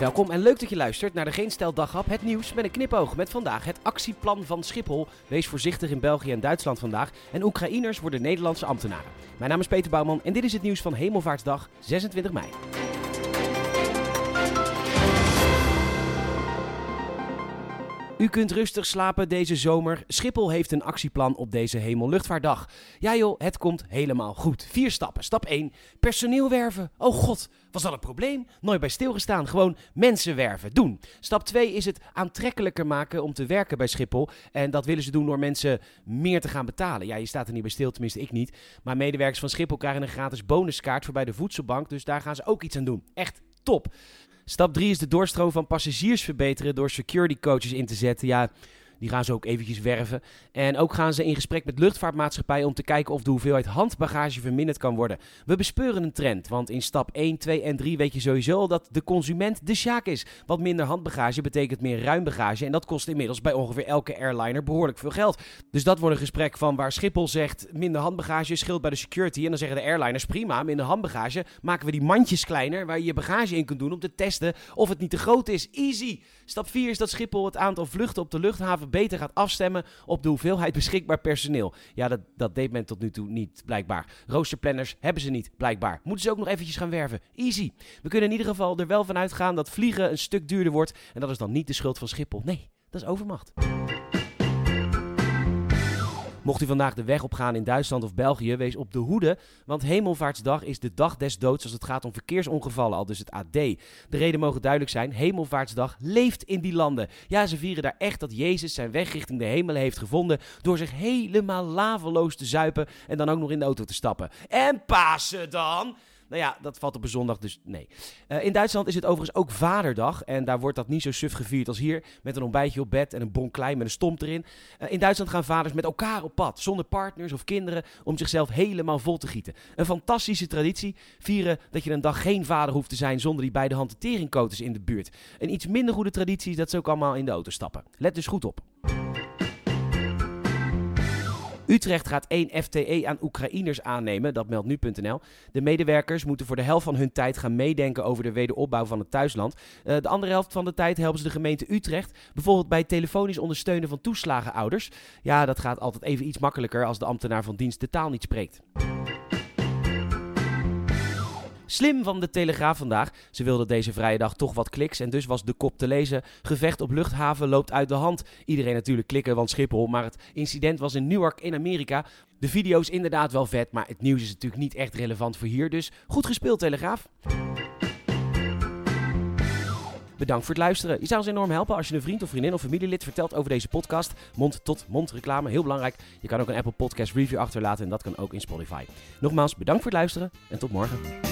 Welkom en leuk dat je luistert naar de Geen Stel het nieuws met een knipoog. Met vandaag het actieplan van Schiphol. Wees voorzichtig in België en Duitsland vandaag. En Oekraïners worden Nederlandse ambtenaren. Mijn naam is Peter Bouwman en dit is het nieuws van Hemelvaartsdag 26 mei. U kunt rustig slapen deze zomer. Schiphol heeft een actieplan op deze Hemelluchtvaartdag. Ja joh, het komt helemaal goed. Vier stappen. Stap 1. Personeel werven. Oh god, was dat een probleem? Nooit bij stilgestaan. Gewoon mensen werven. Doen. Stap 2 is het aantrekkelijker maken om te werken bij Schiphol. En dat willen ze doen door mensen meer te gaan betalen. Ja, je staat er niet bij stil, tenminste ik niet. Maar medewerkers van Schiphol krijgen een gratis bonuskaart voor bij de voedselbank. Dus daar gaan ze ook iets aan doen. Echt top. Stap 3 is de doorstroom van passagiers verbeteren door security coaches in te zetten. Ja, die gaan ze ook eventjes werven. En ook gaan ze in gesprek met luchtvaartmaatschappijen om te kijken of de hoeveelheid handbagage verminderd kan worden. We bespeuren een trend, want in stap 1, 2 en 3 weet je sowieso dat de consument de sjaak is. Wat minder handbagage betekent meer ruim bagage en dat kost inmiddels bij ongeveer elke airliner behoorlijk veel geld. Dus dat wordt een gesprek van waar Schiphol zegt minder handbagage scheelt bij de security en dan zeggen de airliners prima, minder handbagage, maken we die mandjes kleiner waar je je bagage in kunt doen om te testen of het niet te groot is. Easy! Stap 4 is dat Schiphol het aantal vluchten op de luchthaven beter gaat afstemmen op de hoeveelheid beschikbaar personeel. Ja, dat, dat deed men tot nu toe niet, blijkbaar. Roosterplanners hebben ze niet, blijkbaar. Moeten ze ook nog eventjes gaan werven. Easy. We kunnen in ieder geval er wel van uitgaan dat vliegen een stuk duurder wordt. En dat is dan niet de schuld van Schiphol. Nee, dat is overmacht. Mocht u vandaag de weg opgaan in Duitsland of België, wees op de hoede. Want Hemelvaartsdag is de dag des doods als het gaat om verkeersongevallen, al dus het AD. De reden mogen duidelijk zijn: Hemelvaartsdag leeft in die landen. Ja, ze vieren daar echt dat Jezus zijn weg richting de hemel heeft gevonden. door zich helemaal laveloos te zuipen en dan ook nog in de auto te stappen. En Pasen dan? Nou ja, dat valt op een zondag, dus nee. Uh, in Duitsland is het overigens ook Vaderdag. En daar wordt dat niet zo suf gevierd als hier. Met een ontbijtje op bed en een bon klein met een stomp erin. Uh, in Duitsland gaan vaders met elkaar op pad. Zonder partners of kinderen. Om zichzelf helemaal vol te gieten. Een fantastische traditie. Vieren dat je een dag geen vader hoeft te zijn zonder die beide hanteringkoters in de buurt. Een iets minder goede traditie is dat ze ook allemaal in de auto stappen. Let dus goed op. Utrecht gaat één FTE aan Oekraïners aannemen, dat meldt nu.nl. De medewerkers moeten voor de helft van hun tijd gaan meedenken over de wederopbouw van het thuisland. Uh, de andere helft van de tijd helpen ze de gemeente Utrecht, bijvoorbeeld bij telefonisch ondersteunen van toeslagenouders. Ja, dat gaat altijd even iets makkelijker als de ambtenaar van dienst de taal niet spreekt. Slim van de Telegraaf vandaag. Ze wilden deze vrije dag toch wat kliks en dus was de kop te lezen. Gevecht op luchthaven loopt uit de hand. Iedereen natuurlijk klikken, want Schiphol. Maar het incident was in Newark in Amerika. De video is inderdaad wel vet, maar het nieuws is natuurlijk niet echt relevant voor hier. Dus goed gespeeld, Telegraaf. Bedankt voor het luisteren. Je zou ons enorm helpen als je een vriend of vriendin of familielid vertelt over deze podcast. Mond-tot-mond reclame, heel belangrijk. Je kan ook een Apple Podcast review achterlaten en dat kan ook in Spotify. Nogmaals, bedankt voor het luisteren en tot morgen.